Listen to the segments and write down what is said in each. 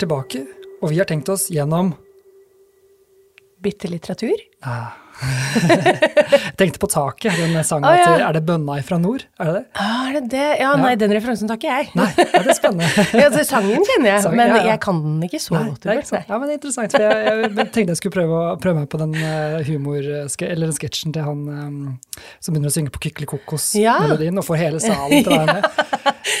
tilbake, og vi har tenkt oss gjennom Bitte litteratur? Ah. Jeg tenkte på taket, den sangen Å, ja. til Er det bønna ifra nord? Er det det? Ah, er det det? Ja, nei, den referansen tar ikke jeg. Nei, ja, det er spennende. Ja, sangen kjenner jeg, Sangen, men ja, ja. jeg kan den ikke så Nei, godt. ikke sånn. Ja, men det er interessant, for jeg, jeg tenkte jeg skulle prøve, å, prøve meg på den uh, humor... Eller den sketsjen til han um, som begynner å synge på Ja. og får hele salen til å være med.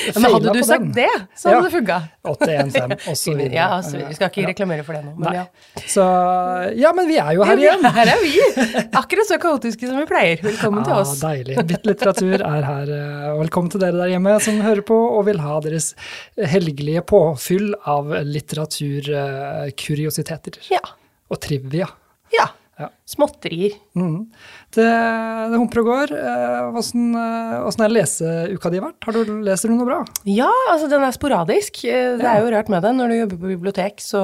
Ja, men hadde du sagt den. det, så hadde Ja. det funka. 815, og så videre. Ja, altså, vi skal ikke Ja. reklamere for det nå, men ja. Så ja, men vi er jo her igjen. Her er vi! Akkurat så kaotiske som vi pleier. Velkommen til oss. Ja, deilig. Bitt litteratur er her. eh, Velkommen til dere der hjemme som hører på og vil ha deres helgelige påfyll av litteraturkuriositeter. Ja. Og trivia. ja. Ja. Småtterier. Mm. Det, det humper og går. Eh, Åssen eh, er leseuka di vært? Har du, leser du noe bra? Ja, altså den er sporadisk. Eh, Det er jo rart med det. Når du jobber på bibliotek, så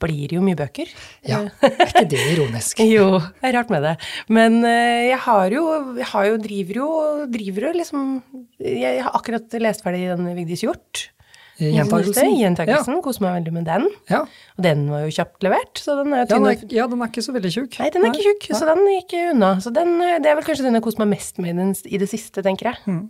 blir det jo mye bøker. Ja, Er ikke det ironisk? Jo, det er rart med det. Men eh, jeg har jo, jeg har jo driver jo driver jo liksom Jeg har akkurat lest ferdig den Vigdis Hjorth. Gjentagelsen? Ja. Koser meg veldig med den. Ja. Og den var jo kjapt levert, så den er tynn. Ja, ja, den er ikke så veldig tjukk. Nei, den er ikke tjukk, så den gikk unna. Så den, eh, det er vel kanskje den jeg koser meg mest med i, den, i det siste, tenker jeg. Mm.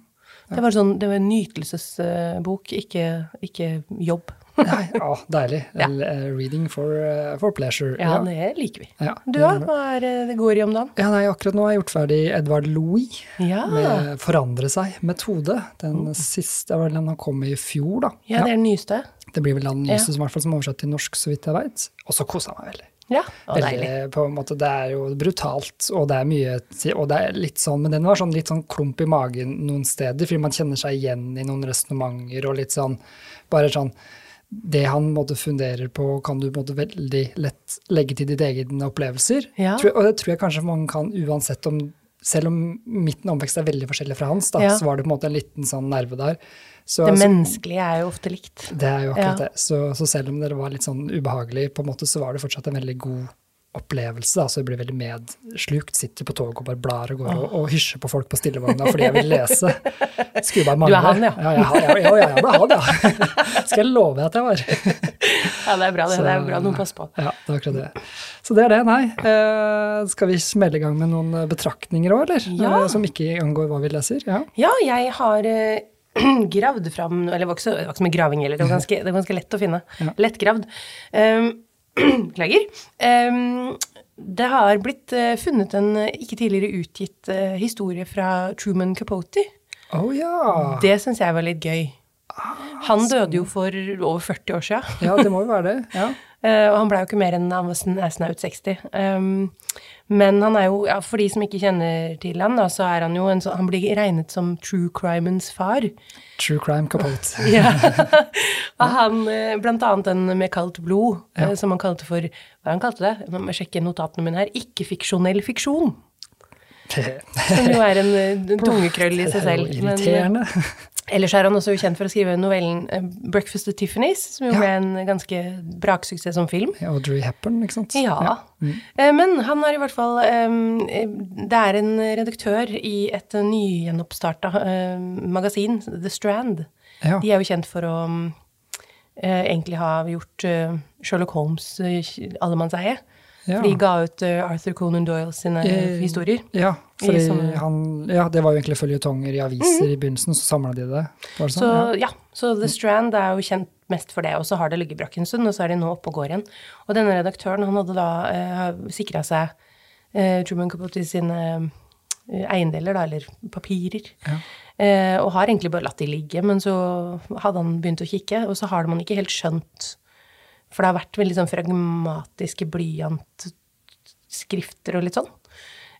Det var sånn, det var en nytelsesbok, ikke, ikke jobb. Nei, ja, deilig. Ja. Eh, Reading for, eh, for pleasure. Ja, det liker vi. Ja. Du da, hva er det går i om dagen? Ja, nei, akkurat nå har jeg gjort ferdig Edvard Louis Ja, med Forandre seg-metode. Den siste var vel den han kom i fjor, da. ja det er den nyeste. Det blir vel den nyeste Ja. som, hvert fall, som er oversatt til norsk, så vidt jeg veit. Og så kosa jeg meg veldig. Ja, og deilig. på en måte, det er jo brutalt, og det er mye Og det er litt sånn, men den var sånn litt sånn klump i magen noen steder, fordi man kjenner seg igjen i noen resonnementer og litt sånn Bare sånn det han måtte funderer på, kan du måtte veldig lett legge til ditt egne opplevelser. Ja. Og det tror jeg kanskje man kan uansett om Selv om midten omvekst er veldig forskjellig fra hans, da, Ja. så var det på en måte en liten sånn nerve der. Så, Det menneskelige er jo ofte likt. det er jo akkurat Ja. det. Så, så selv om det var litt sånn ubehagelig, på en måte, så var det fortsatt en veldig god opplevelse. Da. Så jeg blir veldig medslukt. Sitter på toget og bare blar og går og, og hysjer på folk på stillevogna fordi jeg vil lese. Skulle bare mangle. Du er han, ja. Ja, ja, ja, ja, jeg ble han, ja. Skal jeg love deg at jeg var. Ja, det er bra, det. Så- Det er bra noen passer på. Ja, det er akkurat det. Så det er det, nei. Eh, skal vi smelle i gang med noen eh, betraktninger òg, eller? Ja. Eh, som ikke angår hva vi leser? Ja. Ja, jeg har eh, gravd fram Eller det var ikke så, det var ikke så mye graving heller, det var ganske, det var ganske lett å finne. Ja. Lettgravd. Um, Beklager. Det har blitt eh, funnet en eh, ikke tidligere utgitt eh, historie fra Truman Capote. Å ja. Det syns jeg var litt gøy. Han døde jo for over 40 år siden. Ja, det må jo være det. Ja. Eh, og han ble jo ikke mer enn han var sn- snaut 60. Um, men han er jo, ja, for de som ikke kjenner til han, da, så er han jo en sånn Han blir regnet som true crimens far. True crime capote. Ja. Og han, eh, blant annet den med kaldt blod, Ja. eh, som han kalte for Hva han kalte det? Nå må jeg sjekke notatene mine her. Ikke-fiksjonell fiksjon. Som jo er en tungekrøll i seg selv. Det er jo Men, irriterende. Ellers er han også kjent for å skrive novellen eh, 'Breakfast at Tiffany's', som jo Ja. ble en ganske braksuksess som film. Audrey Hepburn, ikke sant? Ja. Eh, Men han er i hvert fall eh, Det er en redaktør i et nygjenoppstarta magasin, The Strand. Ja. De er jo kjent for å egentlig ha gjort Sherlock Holmes allemannseie. Ja. For de ga ut eh, Arthur Conan Doyle sine Eh, historier. Ja, han, ja, det var jo egentlig føljetonger i aviser i begynnelsen, så samla de det. Var det Så sånn? ja, så The Strand er jo kjent mest for det, og så har det ligget brakk en stund, og så er de nå oppe og går igjen. Og denne redaktøren, han hadde da eh, sikra seg eh, Truman Capote sine eh, eiendeler, da, eller papirer. Ja. Eh, og har egentlig bare latt de ligge, men så hadde han begynt å kikke, og så har man ikke helt skjønt For det har vært veldig sånn fragmatiske blyantskrifter og litt sånn.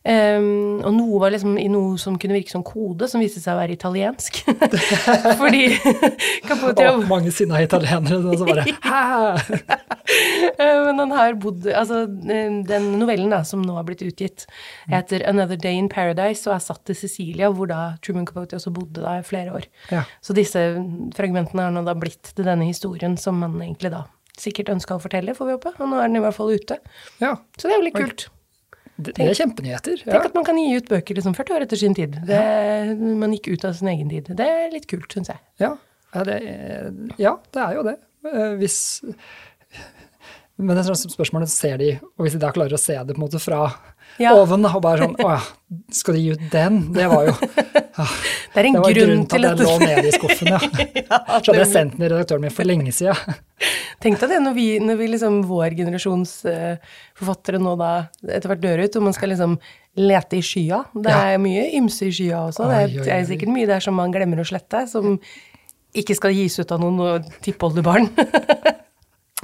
Um, og noe var liksom i noe som kunne virke som kode, som viste seg å være italiensk. Fordi Capote Å, mange sinna italienere så bare Hæ? Eh, Men han har bodd Altså, eh, den novellen da, som nå har blitt utgitt, heter 'Another Day in Paradise' og er satt til Sicilia, hvor da Truman Capote også bodde da i flere år. Ja. Så disse fragmentene har nå da blitt til denne historien som man egentlig da sikkert ønska å fortelle, får vi håpe. Og nå er den i hvert fall ute. ja. Så det er jo litt kult. Det, det er kjempenyheter. Ja. Tenk at man kan gi ut bøker liksom 40 år etter sin tid. Det, man gikk ut av sin egen tid. Det er litt kult, syns jeg. Ja. Ja, det, ja, det er jo det. Eh, Hvis Men det er sånn spørsmålet ser de, og hvis de da klarer å se det på en måte fra Ja. oven, og bare sånn Å ja, skal de gi ut den? Det var jo ja, Det er en det var grunn grunnen til til at den lå nede i skuffen, ja. Så hadde jeg sendt den i redaktøren min for lenge siden. Tenk deg det når vi, når vi liksom, vår generasjons uh, forfattere nå da etter hvert dør ut, og man skal liksom lete i skya. Det er mye ymse i skya også. Oi, er, oi, det er sikkert mye der som man glemmer å slette, som ikke skal gis ut av noen tippoldebarn. Det er gøy. Eh, kan,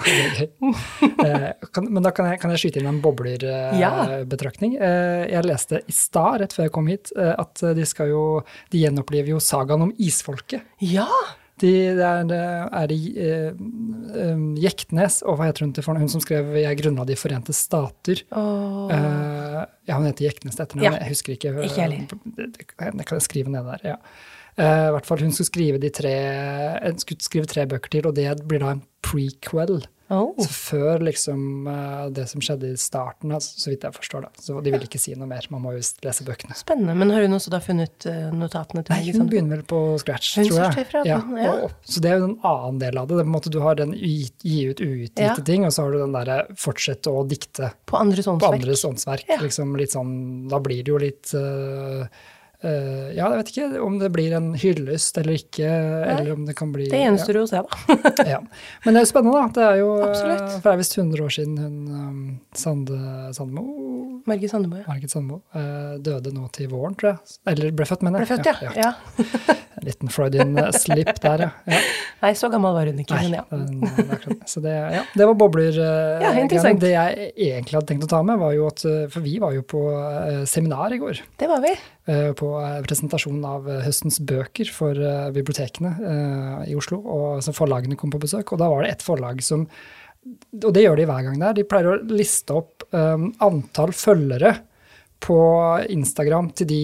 men da kan jeg, kan jeg skyte inn en Ja. boblerbetraktning. Eh, jeg leste i stad, rett før jeg kom hit, eh, at de skal jo De gjenopplever jo sagaen om isfolket. ja! De, det er, er eh, eh, Jektnes, og hva heter hun til? Hun som skrev 'Jeg grunnla De forente stater'. Oh. Eh, ja, hun heter Jektnes til etternavn, Ja. jeg husker ikke. eh, Ikke det, det, kan jeg skrive ned der, ja. Uh, I hvert fall, hun skulle skrive, de tre, hun skulle skrive tre bøker til, og det blir da en prequel. Oh. Så før liksom eh, det som skjedde i starten, altså, så vidt jeg forstår da. Så de vil ikke si noe mer, man må jo lese bøkene. Spennende. Men har hun også da funnet eh, notatene til Nei, hun Sandberg? begynner vel på scratch, Hun tror jeg. fra ja. ja. og- så det er jo en annen del av det. det er på en måte, du har den gi, ut uutgitte Ja. ting, og så har du den derre fortsette å dikte På andres på åndsverk? andres åndsverk. Ja. Liksom litt sånn, da blir det jo litt øh, øh, Ja, jeg vet ikke om det blir en hyllest eller ikke, eller om det kan bli Det gjenstår jo å se, da. ja. ja. Men det er jo spennende, da. Det er jo, øh, Absolutt. For det er visst 100 år siden hun um, Sande, Sandemo, Margit Sandemo, ja. Margit Sandemo, uh, døde nå til våren, tror jeg. Eller ble født, mener Ble født, ja. ja. En liten Freudian slip der, ja. ja. Nei, så gammel var hun ikke, Nei, men ja. den-. Så det, ja, det var bobler. Uh, Ja, interessant. Det jeg egentlig hadde tenkt å ta med, var jo at For vi var jo på seminar i går. Det var vi. Eh, På presentasjonen av eh, høstens bøker for eh, bibliotekene i Oslo. Og så forlagene kom på besøk, og da var det ett forlag som Og det gjør de hver gang der. De pleier å liste opp antall følgere på Instagram til de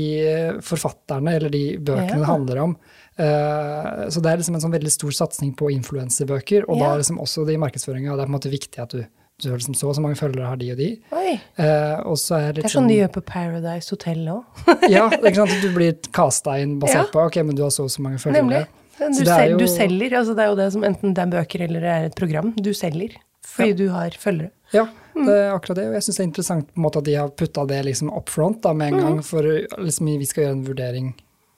forfatterne eller de bøkene Ja. det handler om. Så det er liksom en sånn veldig stor satsing på influensebøker, og da Ja. er liksom også det i markedsføringa. Det er på en måte viktig at du, du har liksom så og så mange følgere har de og de. Oi. Eh, og så er det Det er sånn de gjør på Paradise Hotel òg. ja, ikke sant? Du blir casta inn basert Ja. på ok, men du har så og så mange følgere. Nemlig. Du, Så det sel, jo- du selger, altså det er jo det som enten det er bøker eller det er et program. Du selger fordi du har følgere. Ja, det er akkurat det. Og jeg syns det er interessant på en måte at de har putta det liksom up front da, med en gang, for liksom, vi skal gjøre en vurdering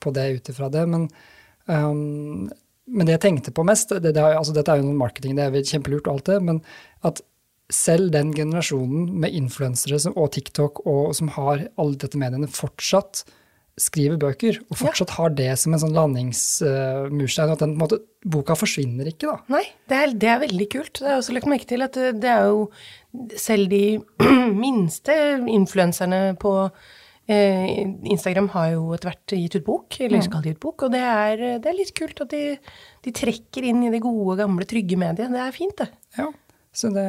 på det ut ifra det. Men, um, men det jeg tenkte på mest, det, det, altså, dette er jo noen marketing, det er kjempelurt og alt det, men at selv den generasjonen med influensere som- og TikTok og som har alle dette mediene, fortsatt skriver bøker, og fortsatt har det som en sånn landingsmurstein, og at den på en måte, boka forsvinner ikke, da. Nei, det er, det er veldig kult. Det har jeg også lagt merke til at det, det er jo selv de minste influenserne på eh, Instagram har jo etter hvert gitt ut bok, eller skal gi ut bok, og det er, det er litt kult at de, de trekker inn i det gode, gamle, trygge mediet. Det er fint, det. Ja. Så det,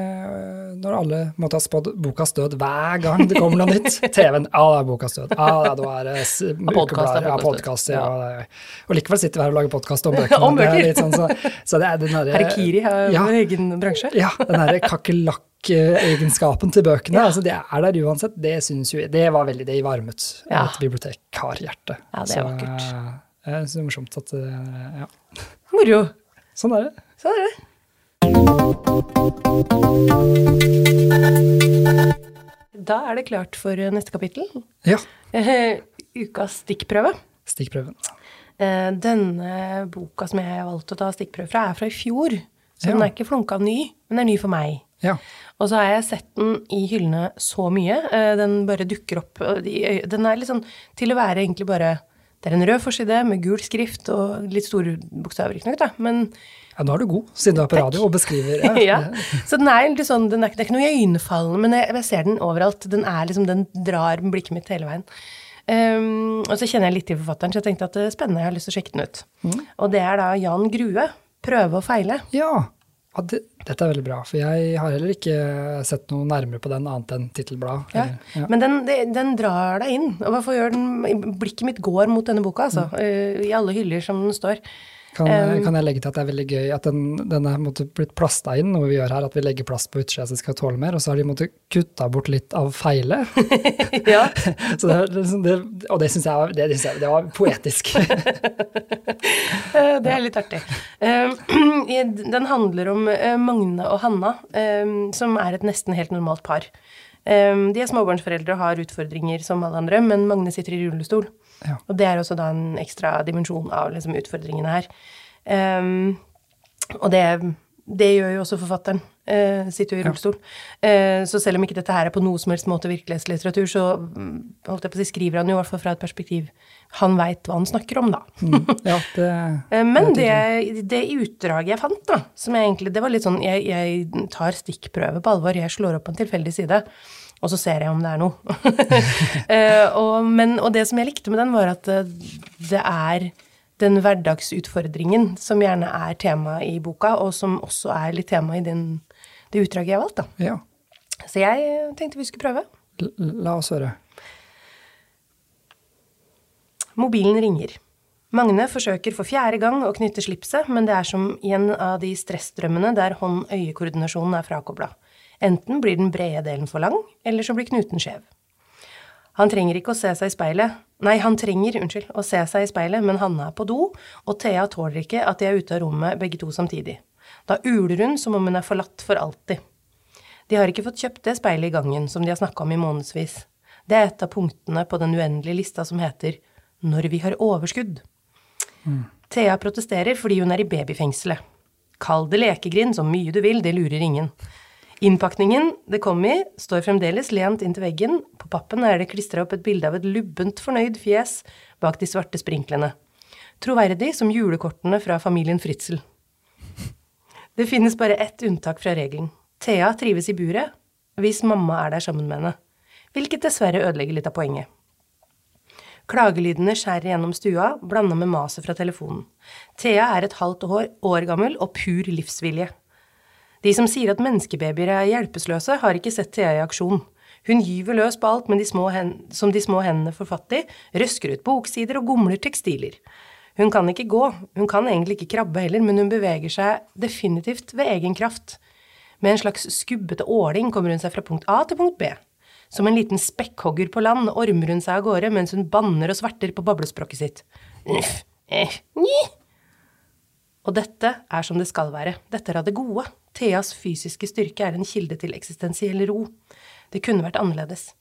når alle måtte ha spådd bokas død hver gang det kommer noe nytt TV-en, ja, det er bokas død. Ja, ja, da er det ukeblader, er ja, død. ja. er- Og likevel sitter vi her og lager podkast om bøkene. Om er bøker. sånn, så, så det er den derre Herkiri har ja, egen bransje. ja, den derre kakerlakk-egenskapen til bøkene, altså det er der uansett. Det syns jo Det var veldig Det varmet Ja. et bibliotekarhjerte. Ja, det er vakkert. Så, eh, det er så morsomt at eh, Ja. Moro. Sånn er det. Sånn er det. Da er det klart for neste kapittel. Ja. Eh, ukas stikkprøve. Stikkprøven. Eh, denne boka som jeg har valgt å ta stikkprøve fra, er fra i fjor. Så Ja. den er ikke flunka ny, men den er ny for meg. Ja. Og så har jeg sett den i hyllene så mye. Eh, Den bare dukker opp. Den er litt sånn til å være egentlig bare Det er en rød forside med gul skrift og litt store bokstaver, riktignok. Men ja, nå er du god, siden du er på radio og beskriver. ja. Så den er litt sånn, den er, det er ikke noe iøynefallende, men jeg, jeg ser den overalt. Den er liksom, den drar blikket mitt hele veien. Um, og så kjenner jeg litt til forfatteren, så jeg tenkte at det er spennende, jeg har lyst til å sjekke den ut. Og det er da Jan Grue, 'Prøve og feile'. Ja, ja det, dette er veldig bra, for jeg har heller ikke sett noe nærmere på den annet enn tittelbladet. Ja. ja. Men den, den drar deg inn. Og hvorfor gjør den Blikket mitt går mot denne boka, altså. Mm. eh, I alle hyller som den står. Kan, kan, jeg legge til at det er veldig gøy at den, den er måtte, blitt plasta inn, noe vi gjør her, at vi legger plast på utsida så det skal tåle mer, og så har de måttet kutta bort litt av feilet. ja. det, det, og det syns jeg, det, jeg, det var poetisk. det er litt artig. Den handler om Magne og Hanna, som er et nesten helt normalt par. De er småbarnsforeldre og har utfordringer som alle andre, men Magne sitter i rullestol. Ja. Og det er også da en ekstra dimensjon av liksom, utfordringene her. Um, og det, det, gjør jo også forfatteren. Uh, sitter jo i rullestol. Ja. Uh, så selv om ikke dette her er på noe som helst måte virkelighetslitteratur, så holdt jeg på å si, skriver han jo i hvert fall fra et perspektiv han veit hva han snakker om, da. Mm. Ja, det, uh, Men det, det, utdraget jeg fant, da, som jeg egentlig Det var litt sånn Jeg, jeg tar stikkprøve på alvor. Jeg slår opp en tilfeldig side og så ser jeg om det er noe. uh, og, men, og, det som jeg likte med den, var at eh, det er den hverdagsutfordringen som gjerne er tema i boka, og som også er litt tema i din, det utdraget jeg har valgt. Da. Ja. Så jeg tenkte vi skulle prøve. L la oss høre. Mobilen ringer. Magne forsøker for fjerde gang å knytte slipset, men det er som i en av de stressdrømmene der hånd-øye-koordinasjonen er frakobla. Enten blir den brede delen for lang, eller så blir knuten skjev. Han trenger ikke å se seg i speilet, nei, han trenger, unnskyld, å se seg i speilet, men Hanne er på do, og Thea tåler ikke at de er ute av rommet begge to samtidig. Da uler hun som om hun er forlatt for alltid. De har ikke fått kjøpt det speilet i gangen som de har snakka om i månedsvis. Det er et av punktene på den uendelige lista som heter Når vi har overskudd. Mm. Thea protesterer fordi hun er i babyfengselet. Kall det lekegrind så mye du vil, det lurer ingen. Innpakningen det kom i, står fremdeles lent inntil veggen. På pappen er det klistra opp et bilde av et lubbent fornøyd fjes bak de svarte sprinklene. Troverdig som julekortene fra familien Fritzel. Det finnes bare ett unntak fra regelen. Thea trives i buret hvis mamma er der sammen med henne, hvilket dessverre ødelegger litt av poenget. Klagelydene skjærer gjennom stua, blanda med maset fra telefonen. Thea er et halvt år, år gammel og pur livsvilje. De som sier at menneskebabyer er hjelpeløse, har ikke sett Thea i aksjon. Hun gyver løs på alt de som de små hendene får fatt i, røsker ut boksider og gomler tekstiler. Hun kan ikke gå, hun kan egentlig ikke krabbe heller, men hun beveger seg definitivt ved egen kraft. Med en slags skubbete åling kommer hun seg fra punkt A til punkt B. Som en liten spekkhogger på land ormer hun seg av gårde mens hun banner og sverter på bablespråket sitt. Eh, og dette er som det skal være. Dette er av det gode. Theas fysiske styrke er en kilde til eksistensiell ro. Det kunne vært annerledes.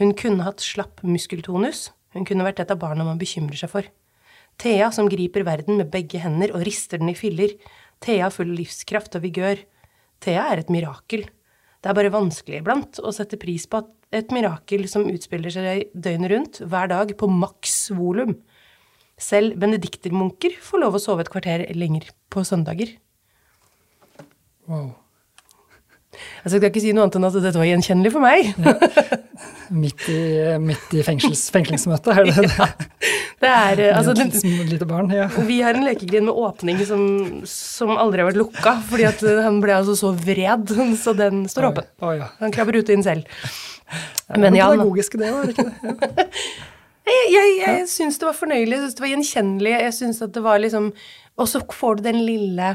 Hun kunne hatt slapp muskeltonus. Hun kunne vært et av barna man bekymrer seg for. Thea som griper verden med begge hender og rister den i filler. Thea full livskraft og vigør. Thea er et mirakel. Det er bare vanskelig iblant å sette pris på et mirakel som utspiller seg døgnet rundt, hver dag, på maks volum. Selv benediktermunker får lov å sove et kvarter lenger på søndager. Wow. Altså, jeg skal ikke si noe annet enn at dette var gjenkjennelig for meg. Ja. Midt i, midt i fengsels, fengslingsmøtet, er det det? Ja, det er eh, altså, den, lite barn, ja. Vi har en lekegrind med åpning som, som, aldri har vært lukka, fordi at eh, han ble altså så vred, så den står åpen. Oh, ja. Han krabber ut inn selv. Men, ja, pedagogiske, det, var det ikke det? Ja. Jeg, jeg, jeg syns det var fornøyelig, jeg syns det var gjenkjennelig. jeg synes at det var liksom, Og så får du den lille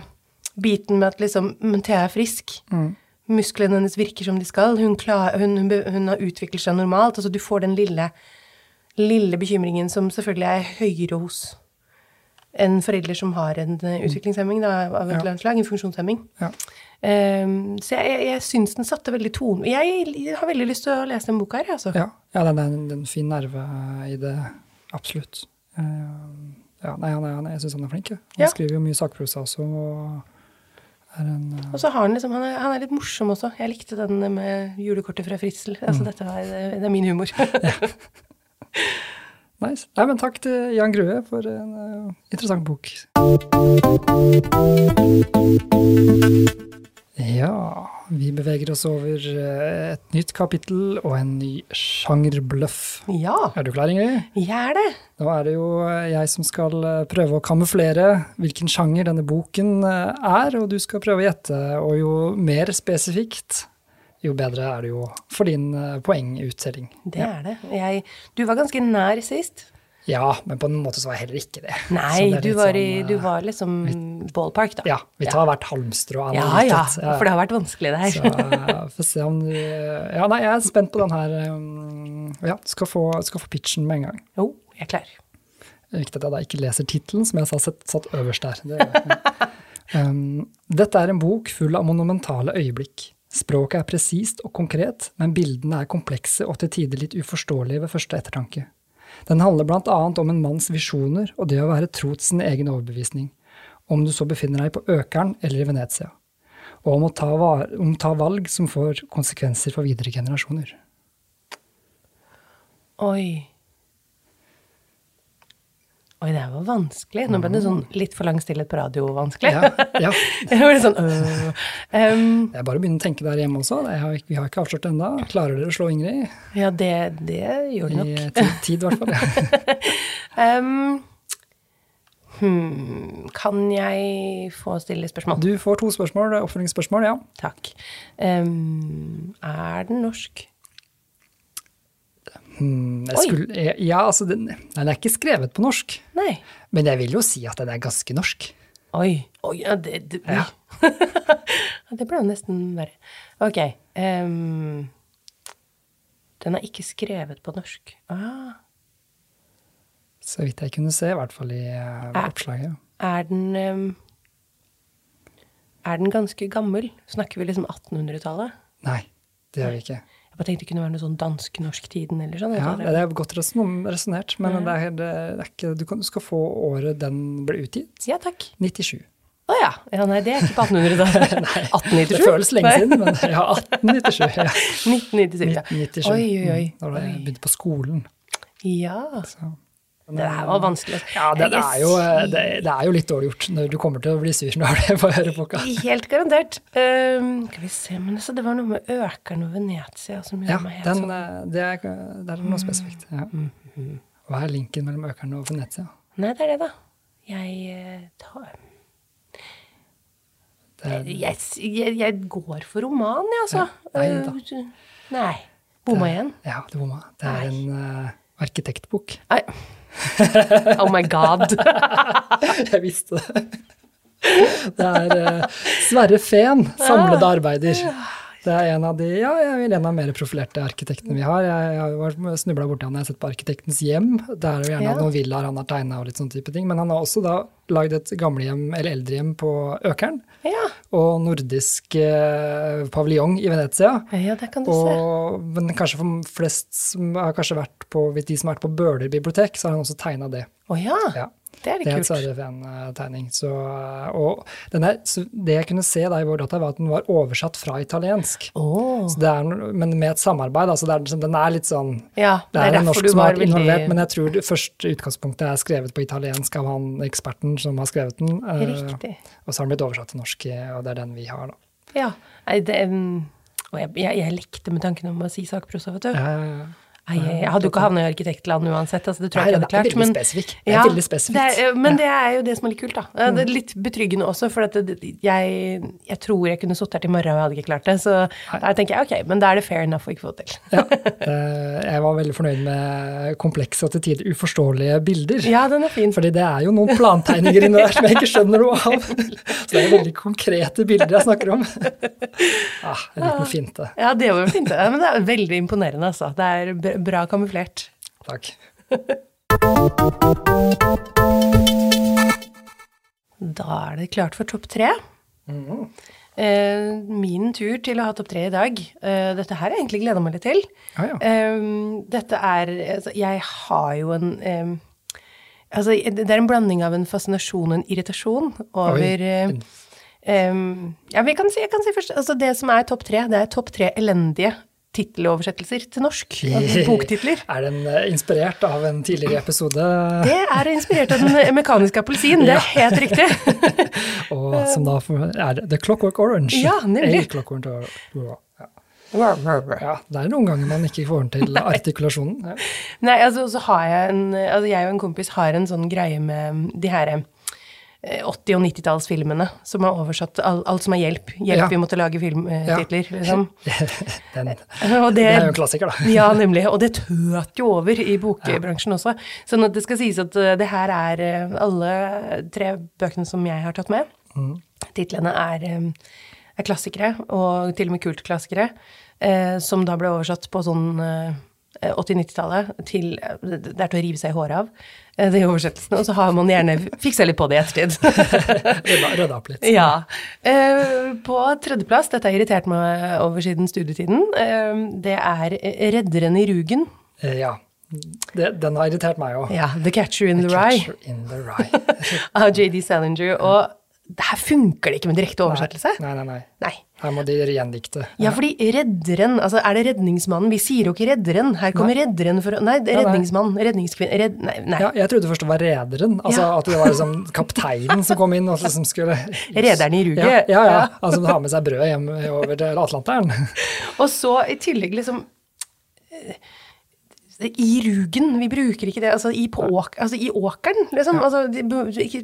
biten med at liksom Men Thea er frisk. Mm. Musklene hennes virker som de skal. Hun, klar, hun, hun, hun har utviklet seg normalt. altså Du får den lille, lille bekymringen som selvfølgelig er høyere hos en forelder som har en eh, utviklingshemming da, av et eller annet slag, en funksjonshemming. Ja. Um, så jeg, jeg, jeg syns den satte veldig tone Jeg har veldig lyst til å lese den boka her, altså. Ja, ja den er en, en, fin nerve i det. Absolutt. Uh, ja, nei, han er, han jeg syns han er flink. Han ja. skriver jo mye sakprosa også. Og en, uh... og så har han liksom, han er, han er, litt morsom også. Jeg likte den med julekortet fra Fritzel. Altså, mm. dette var, det, det, er min humor. Nice. Nei, men takk til Jan Grue for en uh, interessant bok. Ja, vi beveger oss over uh, et nytt kapittel og en ny sjangerbløff. Ja. Er du klar, Ingrid? Jeg er det. Nå er det jo eh, jeg som skal prøve å kamuflere hvilken sjanger denne boken er, og du skal prøve å gjette. Og jo mer spesifikt, jo bedre er det jo for din poenguttelling. Det ja. er det. Jeg, du var ganske nær sist. Ja, men på en måte så var jeg heller ikke det. Nei, det du var, i, sånn, du eh, var liksom ballpark, da. Ja, vi tar hvert halmstrå ja, har ja, for det har vært vanskelig det her. Så eh, får se om du Ja, nei, jeg er spent på den her. Ja, skal få, skal få pitchen med en gang. Jo, jeg er klar. Viktig at jeg da ikke leser tittelen, som jeg sa satt, satt øverst der. Det, um, dette er en bok full av monumentale øyeblikk. Språket er presist og konkret, men bildene er komplekse og til tider litt uforståelige ved første ettertanke. Den handler blant annet om en manns visjoner og det å være tro til sin egen overbevisning, om du så befinner deg på Økeren eller i Venezia, og om å ta, om ta valg som får konsekvenser for videre generasjoner. Oi. Oi, det her var vanskelig. Nå ble det sånn litt for lang stillhet på radio vanskelig. Ja, ja. det ble sånn øh. um, Det er bare å begynne å tenke der hjemme også. Har, vi har ikke avslørt det ennå. Klarer dere å slå Ingrid? Ja, det, det gjør de I nok. tid, tid, i hvert fall. Ja. Um, hmm, kan jeg få stille spørsmål? Du får to spørsmål, oppfølgingsspørsmål, ja. Takk. Um, er den norsk? Hmm, skulle, ja, altså, den, den er ikke skrevet på norsk, Nei. men jeg vil jo si at den er ganske norsk. Oi. Oi, ja, det, det. Ja. Det ble jo nesten verre. Ok. Um, den er ikke skrevet på norsk. Ah. Så vidt jeg kunne se, i hvert fall i uh, oppslaget. Er den um, Er den ganske gammel? Snakker vi liksom 1800-tallet? Nei, det gjør vi ikke. Jeg bare tenkte det kunne være noe sånn dansk-norsk-tiden eller sånn. Ja, det er godt reson- resonnert, men det er, det er ikke, du, kan, du skal få året den ble utgitt. ja, takk. 97. Å ja. ja. Nei, det er ikke på 1800-tallet. 1897? Det føles lenge siden, men ja, 1897. Ja. 1997, ja. 1997. Oi, oi, oi. Da Da jeg begynte på skolen. Ja. Så. Det her var vanskelig. Ja, det, det, er jo, det, det er jo litt dårlig gjort når du kommer til å bli sur når du får høre boka. Helt garantert. Um, skal vi se, men altså, det var noe med Økeren og Venezia som Ja, meg helt den, sånn eh, det, er, det er noe spesifikt. Ja. Hva er linken mellom Økeren og Venezia? Nei, det er det, da. Jeg eh, tar jeg, jeg, jeg går for roman, jeg, altså. Nei da. Nei. Bomma igjen. ja, det bomma. Det er en uh, arkitektbok. Nei. Oh my god. Jeg visste det. Det er eh, Sverre Fehn, 'Samlede arbeider'. Det er en av de, ja, jeg vil en av mer profilerte arkitektene vi har. Jeg, jeg har snubla borti han jeg har sett på Arkitektens hjem. Det er jo gjerne Ja. noen villaer han har tegna og litt sånn type ting. Men han har også da lagd et gamlehjem, eller eldrehjem, på Økern. Ja. Og nordisk eh, paviljong i Venezia. ja, det kan du se. Men kanskje for flest som har kanskje vært på, hvis de som har vært på Bøler bibliotek, så har han også tegna det. Å ja. Ja. Det er Det det er en kult. Sverre Fehn-tegning. Så, og den er, så det jeg kunne se da i vår data, var at den var oversatt fra italiensk. Oh. Så det er, men med et samarbeid. Altså det er, liksom- den er litt sånn Ja, Det er, en norsk som har vært involvert, men jeg tror det første utgangspunktet er skrevet på italiensk av han eksperten som har skrevet den. eh, Riktig. Og så har den blitt oversatt til norsk, og det er den vi har, da. Ja. Det um, Og jeg, jeg, jeg lekte med tanken om å si sakprosa, vet du. Eh, Nei, jeg, hadde jo ikke havna i arkitektland uansett, altså det tror jeg ikke hadde klart. Men. Det er veldig spesifikt. det er- men det er jo det som er litt kult, da. Det er litt betryggende også, for at det, jeg, jeg tror jeg kunne sittet her til i morgen og jeg hadde ikke klart det. Så da tenker jeg ok, men da er det fair enough å ikke få det til. ja, jeg var veldig fornøyd med komplekse og til tider uforståelige bilder. Ja, den er fin. Fordi det er jo noen plantegninger inni der som jeg ikke skjønner noe av. Så det er veldig konkrete bilder jeg snakker om. Ah, en liten finte. Ja, det var jo fint. Ja, men det er veldig imponerende, altså. Det er br- bra kamuflert. Takk. Da er det klart for topp tre. Mm. min tur til å ha topp tre i dag. Eh, dette her har jeg egentlig gleda meg litt til. Ah, ja. Eh, dette er altså, Jeg har jo en eh, Altså, det er en blanding av en fascinasjon og en irritasjon over um, Ja, men jeg kan si, jeg kan si først altså Det som er topp tre, det er topp tre elendige titteloversettelser til norsk. Altså boktitler. Er den eh, inspirert av en tidligere episode? Det er inspirert av Den mekaniske appelsin, det er helt riktig. Og som da er The Clockwork Orange. Ja, nemlig. Clockwork Orange. Ja. det er noen ganger man ikke får den til artikulasjonen. Ja. Nei, altså, så har jeg en Altså, jeg og en kompis har en sånn greie med de her eh, 80- og 90-tallsfilmene som har oversatt. alt, alt som er hjelp. Hjelp, Ja. vi måtte lage filmtitler, liksom. Den, Og det er jo en klassiker, da. Ja, nemlig. Og det tøt jo over i bokbransjen også. Sånn at det skal sies at eh, det her er eh, alle tre bøkene som jeg har tatt med. Mm. Titlene er, eh, er klassikere, og til og med kultklassikere, eh, som da ble oversatt på sånn eh, 80-90-tallet til Det er til å rive seg i håret av, eh, de oversettelsene. Og så har man gjerne fiksa litt på det i ettertid. Rydda, opp litt. Ja. Eh, på tredjeplass, dette har irritert meg over siden studietiden, eh, det er 'Redderen i Rugen'. Eh, Ja. Det, den har irritert meg òg. Ja, 'The Catcher in the Rye' Catcher in the Rye. av JD Salinger. Og her funker det ikke med direkte oversettelse. Nei, nei, nei. Nei. Her må de gjendikte. Ja, fordi redderen, altså er det redningsmannen? Vi sier jo ikke redderen. Her kommer redderen for Nei, det nei. redningsmann, redningskvinne Redd... Nei. nei. Ja, jeg trodde først det var rederen. Altså Ja. At det var liksom kapteinen som kom inn og liksom skulle Rederen i ruget. Ja, ja, ja. Altså ha med seg brød hjem over til Atlanteren. Og så i tillegg liksom i rugen, vi bruker ikke det, altså i, på åk, altså i åkeren, liksom. Altså, de, ikke,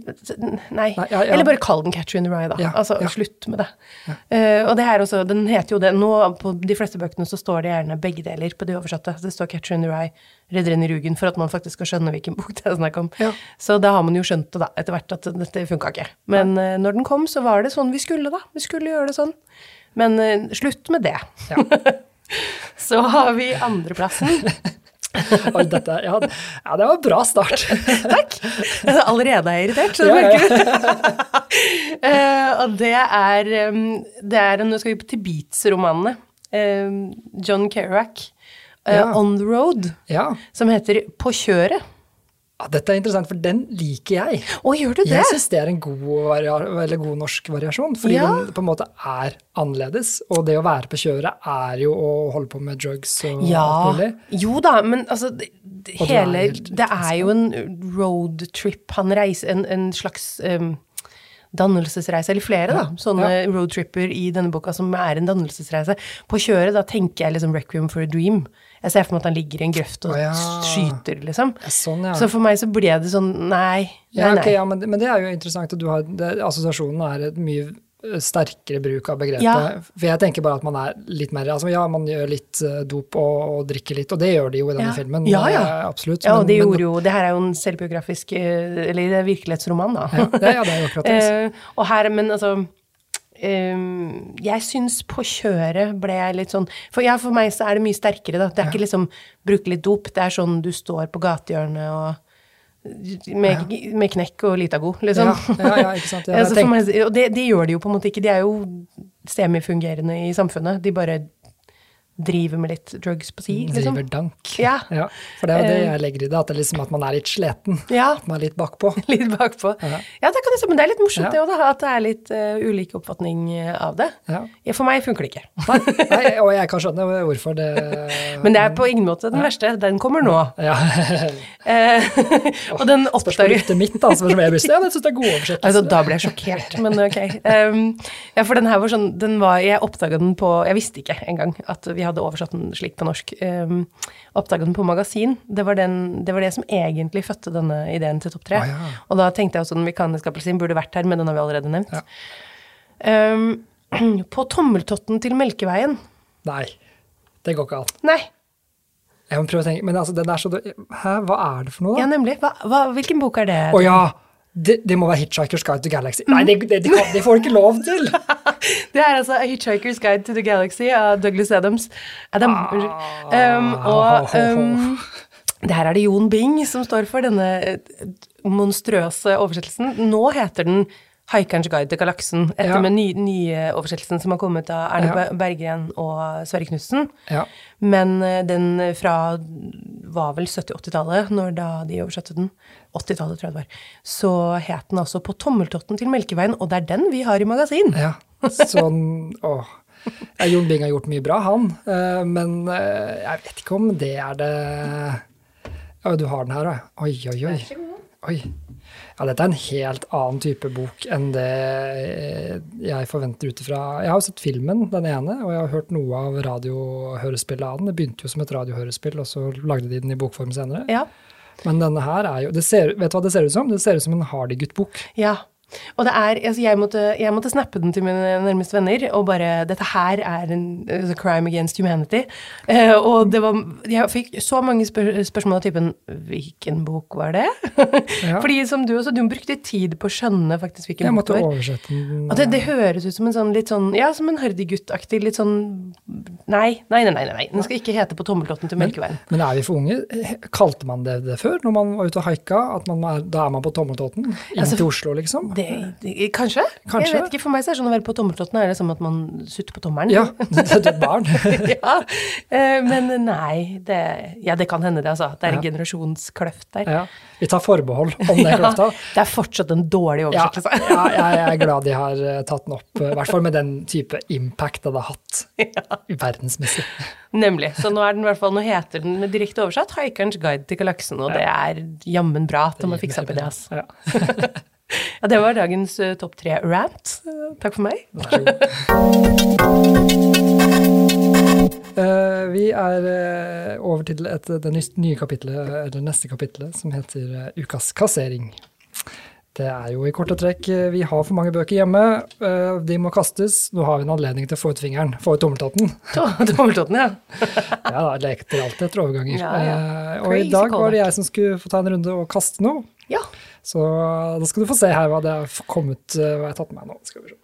nei. Nei, ja, ja. Eller bare kall den Catcher in the Rye, da. Ja, altså, ja. slutt med det. Uh, og det her også, den heter jo det, nå på de fleste bøkene så står det gjerne begge deler på de oversatte. Det står Catcher in the Rye, Redderen i rugen, for at man faktisk skal skjønne hvilken bok det er snakk om. Ja. Så da har man jo skjønt det da, etter hvert at dette funka ikke. Men uh, når den kom, så var det sånn vi skulle, da. Vi skulle gjøre det sånn. Men uh, slutt med det. Ja. Så har vi andreplassen. Dette, ja, ja, det var en bra start. Takk. Allerede er jeg irritert, så det merker du. Eh, og det er, um, det er Nå skal vi til Beats-romanene. Um, John Kerouac, eh, Ja. On the Road, Ja. som heter På kjøret. Ja, dette er interessant, for den liker jeg. Å, gjør du det? Jeg syns det er en god, eller god norsk variasjon, fordi Ja. den på en måte er annerledes. Og det å være på kjøret er jo å holde på med drugs og Ja. alt mulig. Jo da, men altså det, hele, er helt- det er jo en roadtrip. Han reiser en, en slags um, dannelsesreise, eller flere, da. Sånne roadtripper i denne boka som er en dannelsesreise. På kjøret, da tenker jeg liksom Requiem for a Dream. Jeg ser for meg at han ligger i en grøft og ja. skyter, liksom. Ja, Sånn, ja. Så for meg så ble det sånn nei. Nei, ok, nei. ja men, men det er jo interessant at du har det, Assosiasjonen er et mye sterkere bruk av begrepet. For jeg tenker bare at man er litt mer altså Ja, man gjør litt dop og, og drikker litt, og det gjør de jo i denne filmen. Ja, ja. eh, Absolutt. Ja, og det gjorde jo Det her er jo en selvbiografisk Eller det er virkelighetsroman, da. ja, det, ja, det er jo akkurat det. Eh, og her, men altså ehm, Jeg syns på kjøret ble jeg litt sånn For ja, for meg så er det mye sterkere, da. Det er ikke liksom bruke litt dop. Det er sånn du står på gatehjørnet og med, med knekk og Litago, liksom. Ja, ja, ja, ikke sant. Ja, Ja, for meg, og det, det gjør de jo på en måte ikke. De er jo semifungerende i samfunnet. De bare driver med litt drugs på si, liksom. Driver dank. Ja. For det er jo det Eh. jeg legger i det, at, det liksom, at man er litt sliten. Ja. At man er litt bakpå. Litt bakpå. Ja. Ja, det kan jeg si, men det er litt morsomt Ja. det òg, da. At det er litt uh, ulik oppfatning eh, av det. Ja. Ja, for meg funker det ikke. Nei, og jeg kan skjønne hvorfor det Men det er på ingen måte den verste. Den kommer nå. ja. Og den Spørs på oppdager mitt, da. som om jeg blir Ja, det syns jeg er god oversettelse. Altså, da ble jeg sjokkert, men ok. Um, ja, for den her var sånn den var, Jeg oppdaga den på Jeg visste ikke engang at vi hadde oversatt den slik på norsk. Um, oppdaga den på magasin. Det var, den, det var det som egentlig fødte denne ideen til Topp tre. Ah, ja. Og da tenkte jeg også den mekaniske appelsin burde vært her, men den har vi allerede nevnt. Ja. Um, på tommeltotten til Melkeveien. Nei, det går ikke an. Nei, Jeg må prøve å tenke, men altså, den er så. Hæ, hva er det for noe, Da? ja, nemlig. Hva, hva, hvilken bok er det? Å ja! Det, det må være Hitchhiker's Guide to Galaxy. Nei, det, det, det, får du ikke lov til! Det er altså Hitchhiker's Guide to the Galaxy av Douglas Adams. Adam, Ah. Um, og um, det her er det Jon Bing som står for denne eh, monstrøse oversettelsen. Nå heter den Haikerens guide til galaksen, etter Ja. med nye, nye oversettelsen som har kommet av Erne Ja. Ber- Berggren og Sverre Knutsen. Ja. Men eh, den fra var vel 70-80-tallet, når da de oversatte den. 80-tallet, tror jeg det var. Så het den altså På tommeltotten til Melkeveien, og det er den vi har i magasin. ja. Sånn Åh. Ja, Jon Bing har gjort mye bra, han. Eh, Men eh, jeg vet ikke om det er det Ja, du har den her, da. Oi, oi, oi. Oi. Ja, dette er en helt annen type bok enn det jeg forventer ut ifra Jeg har jo sett filmen, den ene, og jeg har hørt noe av radiohørespillet av den. Det begynte jo som et radiohørespill, og så lagde de den i bokform senere. Ja. Men denne her er jo det ser, Vet du hva det ser ut som? Det ser ut som en Hardy-gutt-bok. ja. Og det er, altså jeg, måtte, jeg måtte snappe den til mine nærmeste venner, og bare Dette her er en altså, crime against humanity. Uh, og det var Jeg fikk så mange spør spørsmål av typen Hvilken bok var det? Ja. Fordi som du også, du brukte tid på å skjønne faktisk hvilken Jeg bok det var. oversette den. Og det, det høres ut som en sånn litt sånn Ja, som en Hardy-gutt-aktig litt sånn Nei, nei, nei, nei, nei. Den skal ikke hete På tommeltotten til Melkeveien. Men er vi for unge? Kalte man det det før, når man var ute og haika? At man er, da er man på Tommeltotten? Inn Altså, til Oslo, liksom? Det, det, kanskje? Kanskje. Jeg vet ikke, For meg så er det sånn å være på tommeltotten er det som at man sutter på tommelen. Ja, det er et barn. ja, eh, men nei, det, ja, det kan hende det, altså. Det er en Ja. generasjonskløft der. Ja. Vi tar forbehold om den Ja, kløfta. det er fortsatt en dårlig Ja, oversettelse. ja, jeg er glad de har eh, tatt den opp, eh, i hvert fall med den type impact det har hatt verdensmessig. Nemlig. Så nå er den hvert fall, nå heter den med direkte oversatt 'Haikerens guide til galaksen', og det er jammen bra at de har fiksa opp i det. Altså. Ja. Ja, det var dagens uh, topp tre-rant. Uh, takk for meg. Vær så god. Eh, vi er uh, over til et, det nye kapitlet, eller neste kapitlet, som heter uh, Ukas kassering. Det er jo i korte trekk eh, Vi har for mange bøker hjemme. eh, De må kastes. Nå har vi en anledning til å få ut fingeren. Få ut tommeltotten. To- Tommeltotten, ja. Ja, da lekte alltid etter overganger. Ja, ja. Eh, Og i dag var det jeg som skulle få ta en runde og kaste noe. Ja. Så da skal du få se her hva det har kommet, hva jeg har tatt med meg nå. Skal vi se.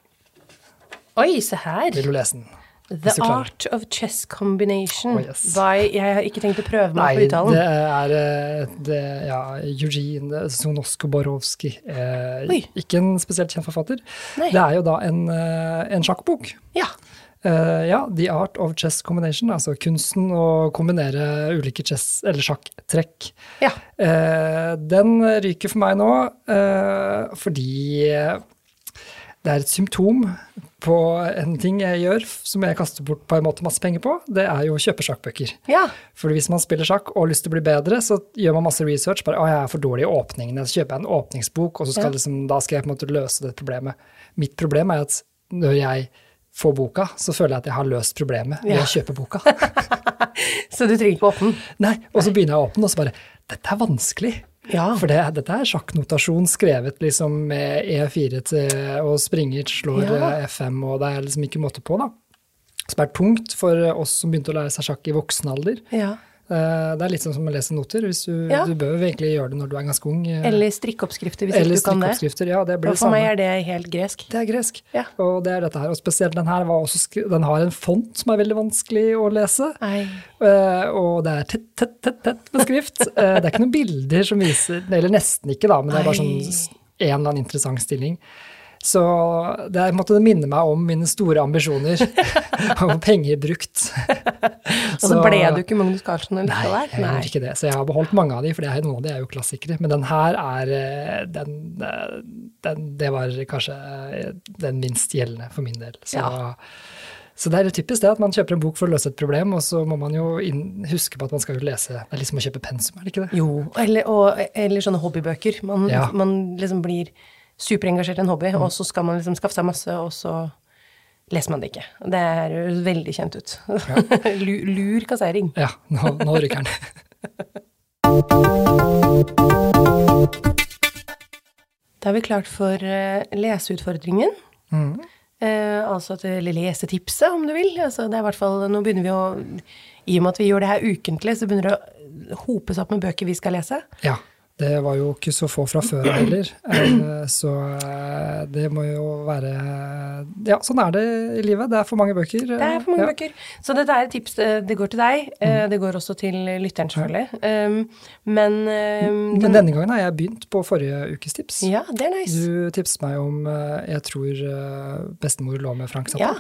Oi, se her. Vil du lese den? The. Art of Chess Combination Oh, yes. by Jeg har ikke tenkt å prøve meg Nei, på uttalen. det er eh, det, ja, Eugene Zonosko-Borowski. Eh, ikke en spesielt kjent forfatter. Nei. Det er jo da en, eh, en sjakkbok. Ja. Eh, ja, The Art of Chess Combination, altså kunsten å kombinere ulike chess- eller sjakktrekk. ja. Eh, den ryker for meg nå eh, fordi det er et symptom på en ting jeg gjør som jeg kaster bort på en måte masse penger på. Det er jo å kjøpe sjakkbøker. Ja. For hvis man spiller sjakk og har lyst til å bli bedre, så gjør man masse research. bare, å, jeg er for dårlig i åpningene, så kjøper jeg en åpningsbok, og så skal Ja. liksom, da skal jeg på en måte løse det problemet. Mitt problem er at når jeg får boka, så føler jeg at jeg har løst problemet ved Ja. å kjøpe boka. Så du trenger ikke åpne den? Nei, Og så begynner jeg å åpne, og så bare Dette er vanskelig. Ja. For det, dette er sjakknotasjon skrevet liksom med E4 til og springer slår Ja. eh, F5, og det er liksom ikke måte på, da. Som er tungt for oss som begynte å lære seg sjakk i voksen alder. ja. Eh, Det er litt sånn som å lese noter. Hvis du, Ja. du bør egentlig gjøre det når du er ganske ung. eh, Eller strikkeoppskrifter, hvis eller ikke du kan det. Ja, det blir Og det for meg er det helt gresk. Det er gresk. Ja. Og det er dette her. Og spesielt den her var også den har en font som er veldig vanskelig å lese. Eh, og det er tett, tett, tett, tett med skrift. uh, det er ikke noen bilder som viser Eller nesten ikke, da, men det er bare sånn en eller annen interessant stilling. Så det måtte minne meg om mine store ambisjoner og penger brukt. Og så ble du ikke Magnus Carlsen Nei, jeg gjorde ikke det. Så jeg har beholdt mange av de, for det noen av de er jo klassikere. Men den her er eh, den, eh, den Det var kanskje eh, den minst gjeldende for min del. Så, Ja. så det er typisk det at man kjøper en bok for å løse et problem, og så må man jo inn, huske på at man skal jo lese Det er liksom å kjøpe pensum, er det ikke det? Jo, eller, og, eller sånne hobbybøker. Man, Ja. man liksom blir superengasjert i en hobby, og så skal man liksom skaffe seg masse, og så leser man det ikke. Det er jo veldig kjent ut. Ja. Lur kassering. Ja, nå, nå ryker den. Da er vi klart for eh, leseutfordringen. Mm. Eh, altså til eller lesetipset, om du vil. Altså, det er i hvert fall, nå begynner vi å I og med at vi gjør det her ukentlig, så begynner det å hopes opp med bøker vi skal lese. Ja. Det var jo ikke så få fra før heller, eh, så eh, det må jo være Ja, sånn er det i livet. Det er for mange bøker. Det er for mange ja. bøker. Så dette er et tips. eh, Det går til deg. eh, Det går også til lytteren, selvfølgelig. Um, men um, Men denne gangen har jeg begynt på forrige ukes tips. Ja, det er nice. Du tipset meg om eh, Jeg tror eh, bestemor lå med Frank Zappa. Ja.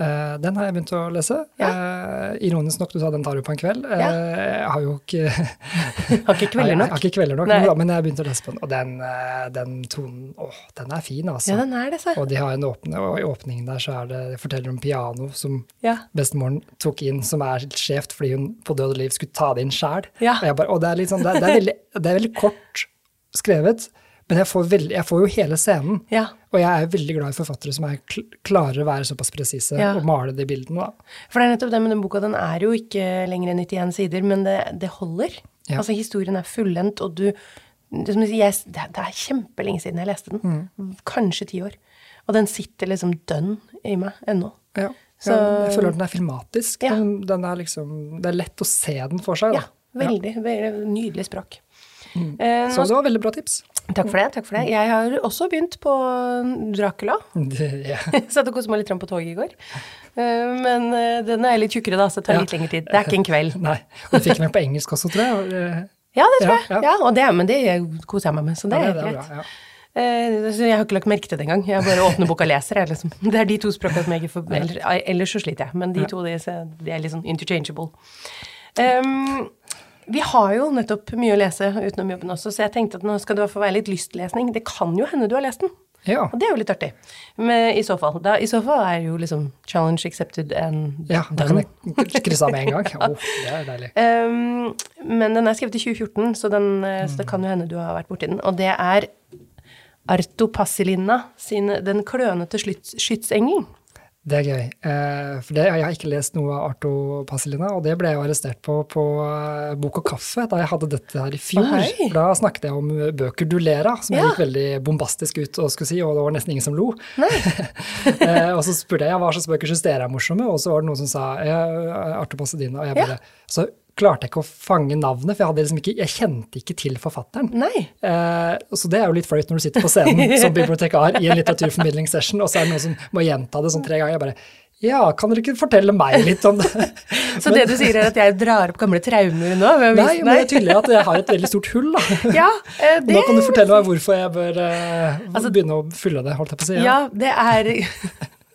Eh, Den har jeg begynt å lese. Eh, ironisk nok, du sa den tar du på en kveld. Eh, Ja. Jeg har jo ikke Har ikke kvelder Jeg nok. har ikke kvelder nok, men, da, men jeg har begynt å lese på den. Og den, eh, den tonen, Å, den er fin, altså. Ja, den er det, så. Og de har en åpne, og i åpningen der så er det, de forteller om piano som Ja. bestemoren tok inn, som er skjevt fordi hun på død og liv skulle ta det inn sjæl. Ja. Og, jeg bare- og det er, litt sånn, det, det, er veldig, det er veldig kort skrevet, men jeg får, veld, jeg får jo hele scenen. ja. Og jeg er veldig glad i forfattere som kl klarer å være såpass presise Ja. og male de bildene. Da. For det er nettopp det med den boka. Den er jo ikke lenger enn 91 sider, men det, det holder. Ja. Altså, historien er fullendt, og du det, som jeg, det det er kjempelenge siden jeg leste den. Kanskje ti år. Og den sitter liksom dønn i meg ennå. Ja. Så- ja, jeg føler den er filmatisk. Ja. Den, den er liksom, det er lett å se den for seg. Ja, Da. veldig, veldig nydelig språk. Eh, Så det var veldig bra tips. Takk for det. takk for det. Jeg har også begynt på Dracula. Det, ja. Satt og koste meg litt på toget i går. Eh, men eh, den er litt tjukkere, da, så det tar Ja. litt lengre tid. Det er ikke en kveld. Nei. Og du fikk den på engelsk også, tror jeg. Eh, Ja, det tror Ja, jeg. ja. Ja, og det, men det koser jeg meg med, så det er helt greit. bra. Ja. Eh, jeg har ikke lagt merke til det engang. Jeg bare åpner boka og leser. Jeg, liksom. Det er de to språkene som jeg ikke får Ellers så sliter jeg, men de to de, de er litt sånn interchangeable. Um, vi har jo nettopp mye å lese utenom jobben også, så jeg tenkte at nå skal det fall være litt lystlesning. Det kan jo hende du har lest den. Ja. Og det er jo litt artig. Men i så fall. Da, I så fall er jo liksom challenge accepted and ja, da kan done. jeg krysse av med en gang. Oh, det er deilig. Um, men den er skrevet i 2014, så, den, mm. så det kan jo hende du har vært borti den. Og det er Arto Passilina sin Den klønete skytsengel. Det er gøy. Eh, for det, jeg har ikke lest noe av Arto Pasilina, og det ble jeg arrestert på på eh, Bok og kaffe da jeg hadde dette her i fjor. Å, da snakket jeg om eh, bøker du ler av, som Ja. gikk veldig bombastisk ut og skulle si, og det var nesten ingen som lo. Og så spurte jeg hva slags bøker syns dere er morsomme, og så var det noen som sa Arto Pasilina, og jeg bare Så klarte jeg ikke å fange navnet, for jeg, hadde liksom ikke, jeg kjente ikke til forfatteren. Nei. Eh, så det er jo litt flaut når du sitter på scenen som bibliotekar i en litteraturformidlingssession, og så er det noen som må gjenta det sånn tre ganger. Jeg bare Ja, kan dere ikke fortelle meg litt om det? Så det du sier, er at jeg drar opp gamle traumer nå? Nei, men det er tydelig at jeg har et veldig stort hull, da. Ja, eh, det Nå kan du fortelle meg hvorfor jeg bør eh, Altså- begynne å fylle det, holdt jeg på å si. Ja, Eh, det er,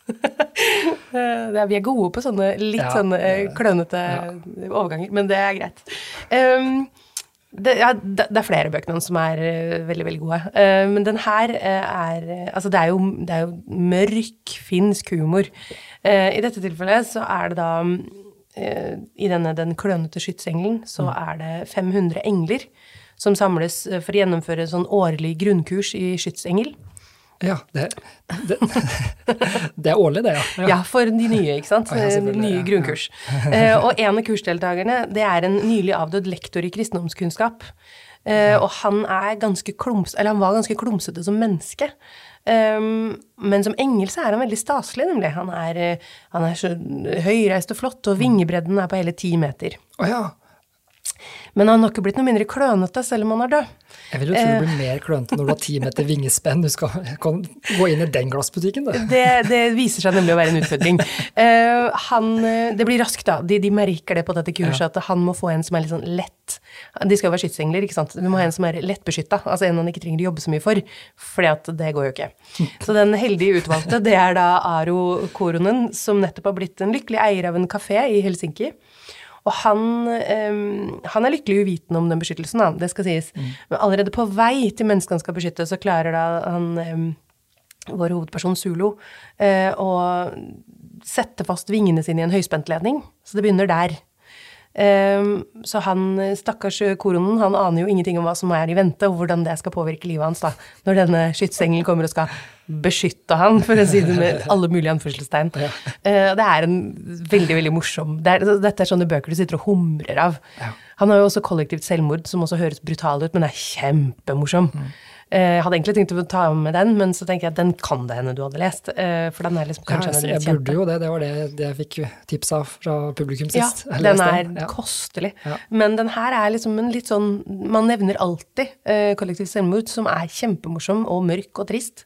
Vi er gode på sånne litt Ja, sånne klønete klønete overganger, men det er greit. Um, det, ja, det, er flere bøker som er eh, veldig, veldig gode. Uh, men den her eh, er eh, Altså, det er jo, det er jo mørk finsk humor. Uh, I dette tilfellet så er det da uh, I denne Den klønete skytsengelen så er det 500 engler som samles eh, for å gjennomføre sånn årlig grunnkurs i skytsengel. Ja, det, det, det er årlig, det, ja. Ja, for de nye, ikke sant? Ja, nye grunnkurs. Eh, og en av kursdeltakerne, det er en nylig avdød lektor i kristendomskunnskap. Eh, og han er eller han var ganske klumsete som menneske. Um, men som engel så er han veldig staselig, nemlig. Han er, eh, han er så høyreist og flott, og vingebredden er på hele ti meter. Å ja. Men han har ikke blitt noe mindre klønete selv om han er død. Jeg vil jo tro du blir mer klønete når du har ti meter vingespenn. Du skal gå inn i den glassbutikken, du. Det, det viser seg nemlig å være en utfordring. Eh, han, eh, det blir raskt, da. De, de merker det på dette kurset, at han må få en som er litt sånn lett. De skal jo være skytsengler, ikke sant. Du må ha en som er lettbeskytta, altså en han ikke trenger å jobbe så mye for. fordi at det går jo ikke. Så den heldige utvalgte, det er da Aro Koronen, som nettopp har blitt en lykkelig eier av en kafé i Helsinki. Og han, um, han er lykkelig uvitende om den beskyttelsen, da, det skal sies. Men allerede på vei til mennesket han skal beskytte, så klarer da han um, vår hovedperson Zulu, eh, å sette fast vingene sine i en høyspentledning. Så det begynner der. Ehm, så han, stakkars koronen, han aner jo ingenting om hva som er i vente, og hvordan det skal påvirke livet hans da, når denne skytsengelen kommer og skal beskytte han, for å si det med alle mulige anførselstegn. Ja. det er en veldig, veldig morsom det er, Dette er sånne bøker du sitter og humrer av. Han har jo også kollektivt selvmord, som også høres brutal ut, men er kjempemorsom. Eh, Jeg hadde egentlig tenkt å ta med den, men så tenker jeg at den kan det hende du hadde lest. eh, For den er liksom kanskje ja, jeg, jeg burde jo det. Det var det, det jeg fikk tips av fra publikum sist. Ja, den er Ja. kostelig. Ja. Men den her er liksom en litt sånn Man nevner alltid uh, Kollektiv selvmord, som er kjempemorsom og mørk og trist.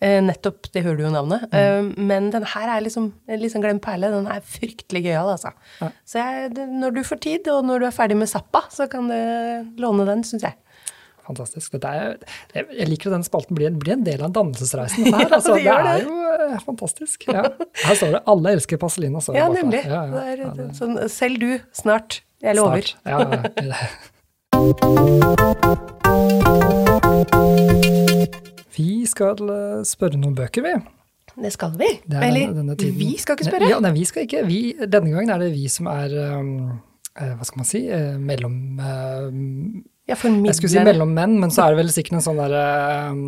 Uh, nettopp, det hører du jo navnet. Mm. Uh, men den her er liksom en liksom glemt perle. Den er fryktelig gøyal, altså. Så jeg, når du får tid, og når du er ferdig med Zappa, så kan du låne den, syns jeg. Fantastisk. Er, jeg liker at den spalten blir, blir en del av dannelsesreisen. Her. Altså, det det, er det. jo eh, fantastisk. Ja. Her står det 'Alle elsker Paselina'. Ja, nemlig. Ja, ja. Er, sånn, selv du, snart. Jeg lover. Snart. Ja, ja, ja. Vi skal eh, spørre noen bøker, vi. Det skal vi. Det er Eller, denne- denne vi skal ikke spørre. Ja, nei, vi skal ikke. Vi, denne gangen er det vi som er um, Hva skal man si? Uh, mellom uh, Jeg formidler Jeg skulle si mellommenn, men så er det vel sikkert en sånn der um,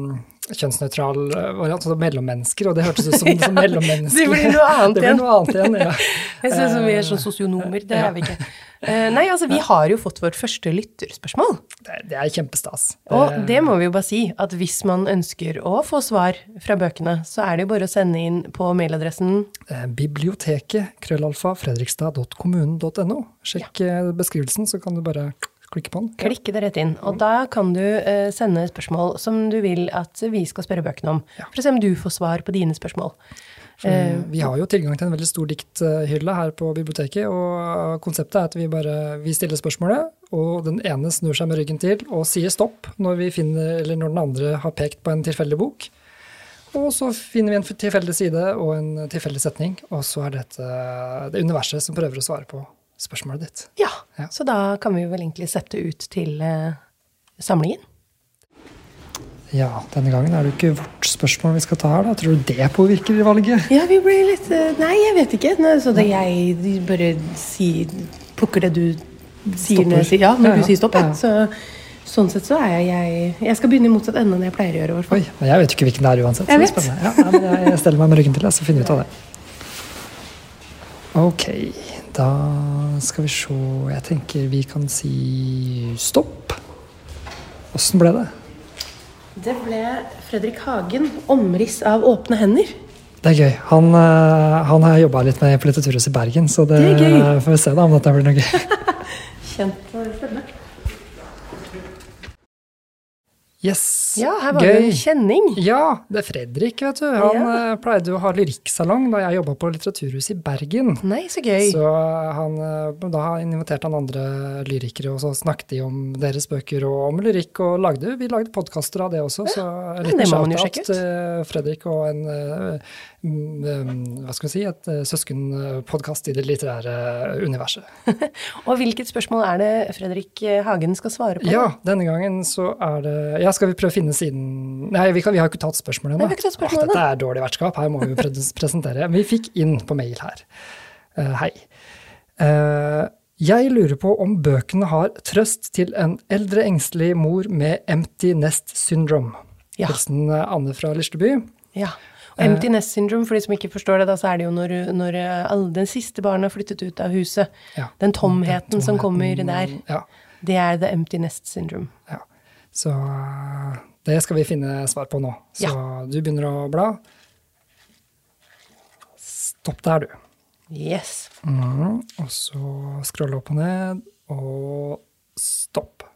kjønnsnøytral eh, variant. Altså mellommennesker, og det hørtes ut som, som mellommennesker. det blir noe annet blir noe annet igjen, ja. Jeg synes vi er sånn sosionomer. Det ja. er vi ikke. Eh, nei, altså, vi har jo fått vårt første lytterspørsmål. Det, det er kjempestas. Og det må vi jo bare si, at hvis man ønsker å få svar fra bøkene, så er det jo bare å sende inn på mailadressen Eh, Biblioteket, krøllalfa, fredrikstad.kommunen.no. Sjekk eh, beskrivelsen, så kan du bare klikke på den. Klikke det rett inn. Og da kan du eh, sende spørsmål som du vil at vi skal spørre bøkene om. For å se om du får svar på dine spørsmål. Vi har jo tilgang til en veldig stor dikthylle her på biblioteket, og konseptet er at vi bare vi stiller spørsmålet, og den ene snur seg med ryggen til og sier stopp når, vi finner, eller når den andre har pekt på en tilfeldig bok. Og så finner vi en tilfeldig side og en tilfeldig setning, og så er dette det universet som prøver å svare på spørsmålet ditt. Ja, Ja. så da kan vi vel egentlig sette ut til eh, samlingen. Ja, denne gangen er det jo ikke vårt spørsmål vi skal ta her, da. Tror du det påvirker valget? Ja, vi ble litt eh, Nei, jeg vet ikke. Så det jeg bare sier Plukker det du sier når sier ja, når Ja, du sier stopp. Så sånn sett så er jeg Jeg skal begynne i motsatt ende enn jeg pleier å gjøre, i hvert fall. Oi, men jeg vet jo ikke hvilken det er uansett. Jeg vet. Ja, jeg, jeg steller meg med ryggen til, så finner vi ut av det. Ok, da skal vi se Jeg tenker vi kan si stopp. Åssen ble det? Det ble Fredrik Hagen, 'Omriss av åpne hender'. Det er gøy. Han, eh, han har jobba litt med på Litteraturhuset i Bergen, så det, Det er gøy. får vi se da om dette blir noe gøy. Kjent Yes, Ja, her var det en kjenning. Ja, det er Fredrik, vet du. Han Ja. eh, pleide jo å ha lyrikksalong da jeg jobba på Litteraturhuset i Bergen. Nei, så gøy. Så han, eh, da inviterte han andre lyrikere, og så snakket de om deres bøker og om lyrikk. Og lagde, vi lagde podkaster av det også, så litt det må man jo sjekke ut. Fredrik og en eh, mm, eh, hva skal vi si, et eh, søskenpodkast i det litterære universet. Og hvilket spørsmål er det Fredrik Hagen skal svare på? Ja, denne gangen så er det Ja, skal vi prøve å finne siden Nei, vi, kan, vi har jo ikke tatt spørsmålet ennå. Dette er dårlig vertskap, her må vi pre presentere. Vi fikk inn på mail her. Uh, hei. Uh, jeg lurer på om bøkene har trøst til en eldre engstelig mor med empty nest syndrome. Ja. Hilsen eh, Anne fra Lisleby. Ja. Og empty nest syndrome, for de som ikke forstår det, da, så er det jo når, når alle den siste barnet har flyttet ut av huset. Ja. Den tomheten Den som kommer der, Ja. det er the empty nest syndrome. ja. Så eh, det skal vi finne svar på nå. Så du begynner å bla. Stopp der, du. Yes. Mm, Og så scrolle opp og ned, og stopp.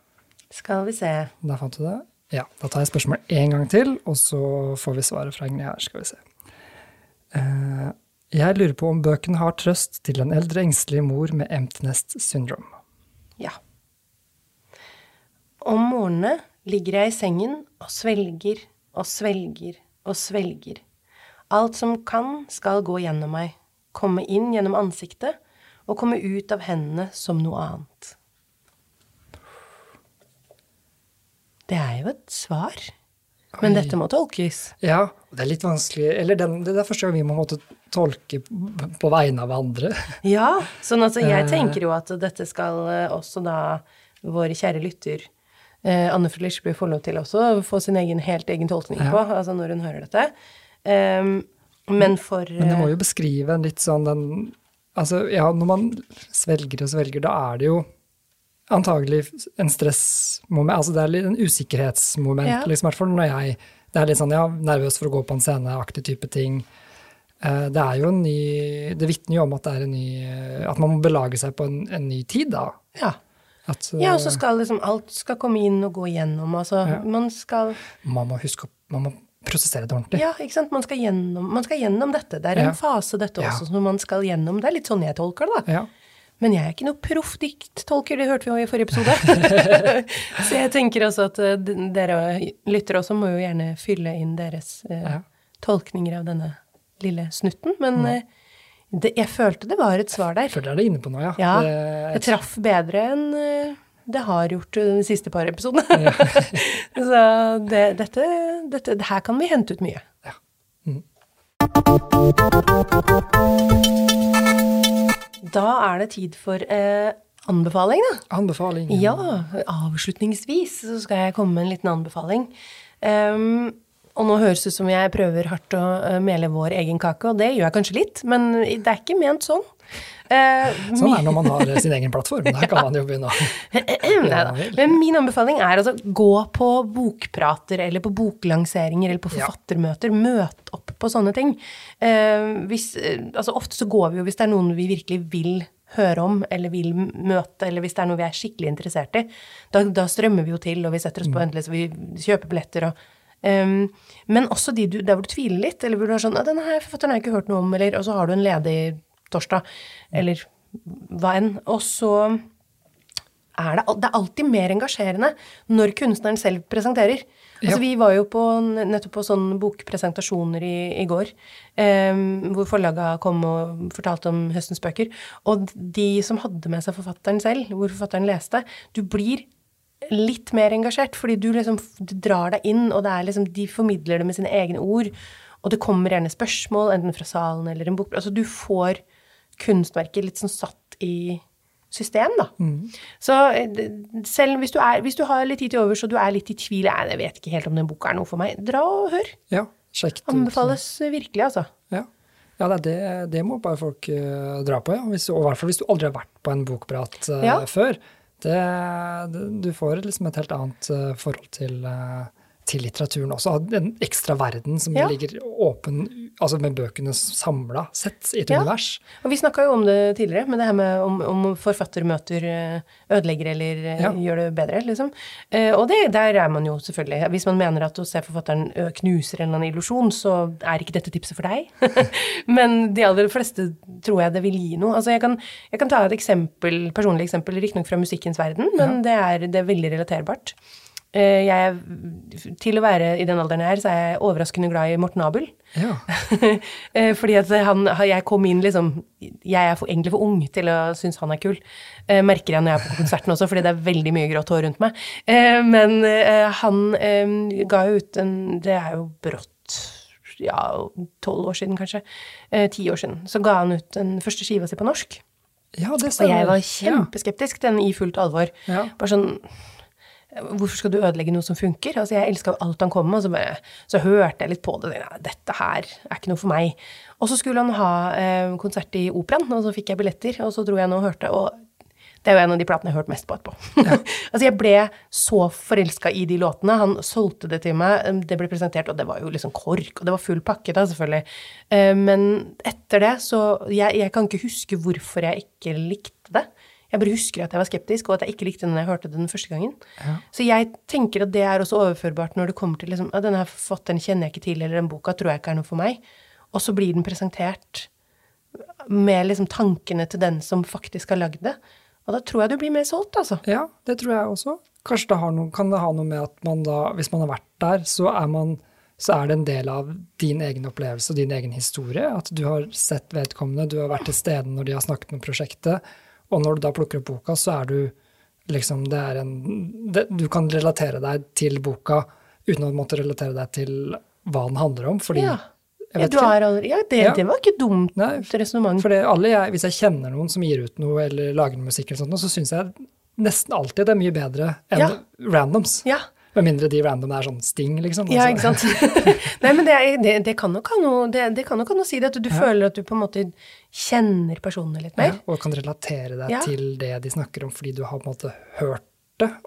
Skal vi se. Der fant du det. Ja, Da tar jeg spørsmålet én gang til, og så får vi svaret fra Ingrid her. skal vi se. Uh, jeg lurer på om bøkene har trøst til en eldre engstelig mor med empty syndrom. Ja. Om morgenene ligger jeg i sengen og svelger og svelger og svelger. Alt som kan, skal gå gjennom meg, komme inn gjennom ansiktet og komme ut av hendene som noe annet. Det er jo et svar. Men Oi. dette må tolkes. Ja, det er litt vanskelig Eller den, det er første gang vi må måtte tolke på vegne av andre. Ja, sånn altså jeg Eh. tenker jo at dette skal eh, også da vår kjære lytter eh, Anne Frølich blir få lov til også å få sin egen, helt egen tolkning Ja. på, altså når hun hører dette. Um, men for Men det må eh, jo beskrive en litt sånn den Altså, ja, når man svelger og svelger, da er det jo antagelig en stressmoment Altså det er litt en usikkerhetsmoment, Ja. liksom, i hvert fall når jeg Det er litt sånn, ja, nervøs for å gå på en scene-aktig type ting. Eh, Det er jo en ny Det vitner jo om at det er en ny At man må belage seg på en, en ny tid, da. Ja. At ja, og eh, så skal liksom alt skal komme inn og gå igjennom. Altså, Ja. man skal man må huske Man må prosessere det ordentlig. Ja, ikke sant. Man skal gjennom, man skal gjennom dette. Det er Ja. en fase, dette Ja. også, som man skal gjennom. Det er litt sånn jeg tolker det, da. Ja. Men jeg er ikke noe proff dikttolker, det hørte vi jo i forrige episode. så jeg tenker også at eh, dere lyttere også må jo gjerne fylle inn deres eh, tolkninger av denne lille snutten. Men eh, det, jeg følte det var et svar der. Jeg føler jeg er inne på noe, ja. Ja, Det- det traff bedre enn eh, det har gjort den de siste par episodene. så det, dette, dette, her kan vi hente ut mye. Ja. Mm. Da er det tid for eh, anbefaling, da. Anbefaling. Ja, avslutningsvis så skal jeg komme med en liten anbefaling. Ehm, Og nå høres det ut som jeg prøver hardt å uh, mele vår egen kake, og det gjør jeg kanskje litt, men det er ikke ment sånn. Uh, sånn er det når man har sin egen plattform. Der kan man jo begynne å Men min anbefaling er altså gå på bokprater eller på boklanseringer eller på forfattermøter. Ja. Møt opp på sånne ting. Uh, hvis, altså ofte så går vi jo hvis det er noen vi virkelig vil høre om eller vil møte, eller hvis det er noe vi er skikkelig interessert i. Da, da strømmer vi jo til, og vi setter oss på mm. så vi kjøper billetter og Um, men også de du, der hvor du tviler litt, eller hvor du har sånn 'Denne her forfatteren har jeg ikke hørt noe om', eller Og så har du en ledig torsdag, eller hva enn. Og så er det, det er alltid mer engasjerende når kunstneren selv presenterer. Altså, Vi var jo på, nettopp på sånne bokpresentasjoner i, i går, um, hvor forlaga kom og fortalte om høstens bøker. Og de som hadde med seg forfatteren selv, hvor forfatteren leste Du blir litt mer engasjert, fordi du liksom du drar deg inn, og det er liksom, de formidler det med sine egne ord. Og det kommer gjerne spørsmål, enten fra salen eller en bok. Altså du får kunstverket litt sånn satt i system, da. Mm. Så eh, selv hvis du, er, hvis du, har litt tid til overs og du er litt i tvil Jeg vet ikke helt om den boka er noe for meg. Dra og hør. Ja, sjekk det Anbefales virkelig, altså. Ja. Ja, det, det, må bare folk uh, dra på, ja. Hvis, og i hvert fall hvis du aldri har vært på en bokprat uh, ja. før. Det, du får liksom et helt annet eh, forhold til, eh, til litteraturen også. Den ekstra verden som ja. ligger åpen, altså med bøkene samla sett i et ja. univers. Og vi snakka jo om det tidligere, med det her med om, om forfatter møter eh, ødelegger eller ja. gjør det bedre, liksom. Og det, der er man jo selvfølgelig Hvis man mener at å se forfatteren knuser en eller annen illusjon, så er ikke dette tipset for deg. Men de aller fleste tror jeg det vil gi noe. Altså jeg kan, jeg kan ta et eksempel, personlig eksempel, riktignok fra musikkens verden, men det er, det er veldig relaterbart. Eh, jeg, til å være i den alderen jeg er, så er jeg overraskende glad i Morten Abel. Ja. Eh, fordi at han, jeg kom inn liksom Jeg er for, egentlig for ung til å synes han er kul. Eh, merker jeg når jeg er på konserten også, fordi det er veldig mye grått hår rundt meg. Men han ga jo ut en Det er jo brått ja, tolv år siden, kanskje. Ti år siden. Så ga han ut den første skiva si på norsk. Ja, det og jeg var kjempeskeptisk den i fullt alvor. Ja. Bare sånn Hvorfor skal du ødelegge noe som funker? Altså, jeg elska alt han kom med, og så, bare, så hørte jeg litt på det. Dette her er ikke noe for meg. Og så skulle han ha eh, konsert i Operaen, og så fikk jeg billetter, og så dro jeg nå og hørte. og det er jo en av de platene jeg har hørt mest på etterpå. Ja. altså, jeg ble så forelska i de låtene. Han solgte det til meg. Det ble presentert, og det var jo liksom KORK, og det var full pakke, da, selvfølgelig. Eh, men etter det så jeg, jeg kan ikke huske hvorfor jeg ikke likte. Jeg bare husker at jeg var skeptisk, og at jeg ikke likte den da jeg hørte den første gangen. Ja. Så jeg tenker at det er også overførbart når det kommer til liksom, at denne forfatteren kjenner jeg ikke til, eller den boka tror jeg ikke er noe for meg. Og så blir den presentert med liksom tankene til den som faktisk har lagd det. Og da tror jeg du blir mer solgt, altså. Ja, det tror jeg også. Kanskje det noe, kan det ha noe med at man da, hvis man har vært der, så er, man, så er det en del av din egen opplevelse og din egen historie. At du har sett vedkommende, du har vært til stede når de har snakket om prosjektet og når du da plukker opp boka, så er du liksom Det er en det, Du kan relatere deg til boka uten å måtte relatere deg til hva den handler om, fordi ja. Ja, aldri, ja, det, ja, det, var ikke dumt resonnement. Hvis jeg kjenner noen som gir ut noe eller lager noe musikk, eller sånt, så syns jeg nesten alltid det er mye bedre enn ja. randoms. Ja, med mindre de random er sånn sting, liksom. Ja, ikke sant. Nei, men det, er, det, det, kan nok ha noe det, det kan nok ha noe å si det, at du ja. føler at du på en måte kjenner personene litt mer. Ja, og kan relatere deg ja. til det de snakker om, fordi du har på en måte hørt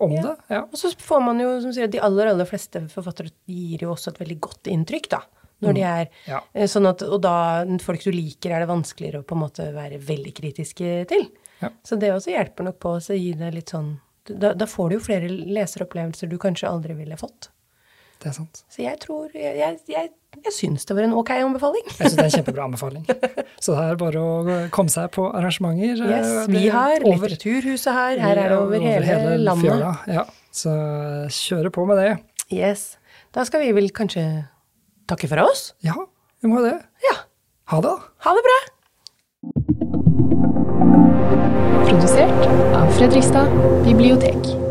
om ja. det. Ja. Og så får man jo, som sier, de aller, aller fleste forfattere gir jo også et veldig godt inntrykk, da. Når de mm. er ja. Eh, sånn at, Og da folk du liker, er det vanskeligere å på en måte være veldig kritiske til. Ja. Så det også hjelper nok på å gi det litt sånn da, da, får du jo flere leseropplevelser du kanskje aldri ville fått. Det er sant. Så jeg tror Jeg, jeg, jeg, jeg syns det var en ok anbefaling. jeg syns det er en kjempebra anbefaling. Så det er bare å komme seg på arrangementer. Yes, eh, vi har over, Litteraturhuset her. Her er det over, over hele, hele, landet. Fjøla, ja. Så kjøre på med det. Yes. Da skal vi vel kanskje takke for oss? Ja, vi må det. Ja. Ha det. Ha det bra. Produsert av Fredrikstad bibliotek.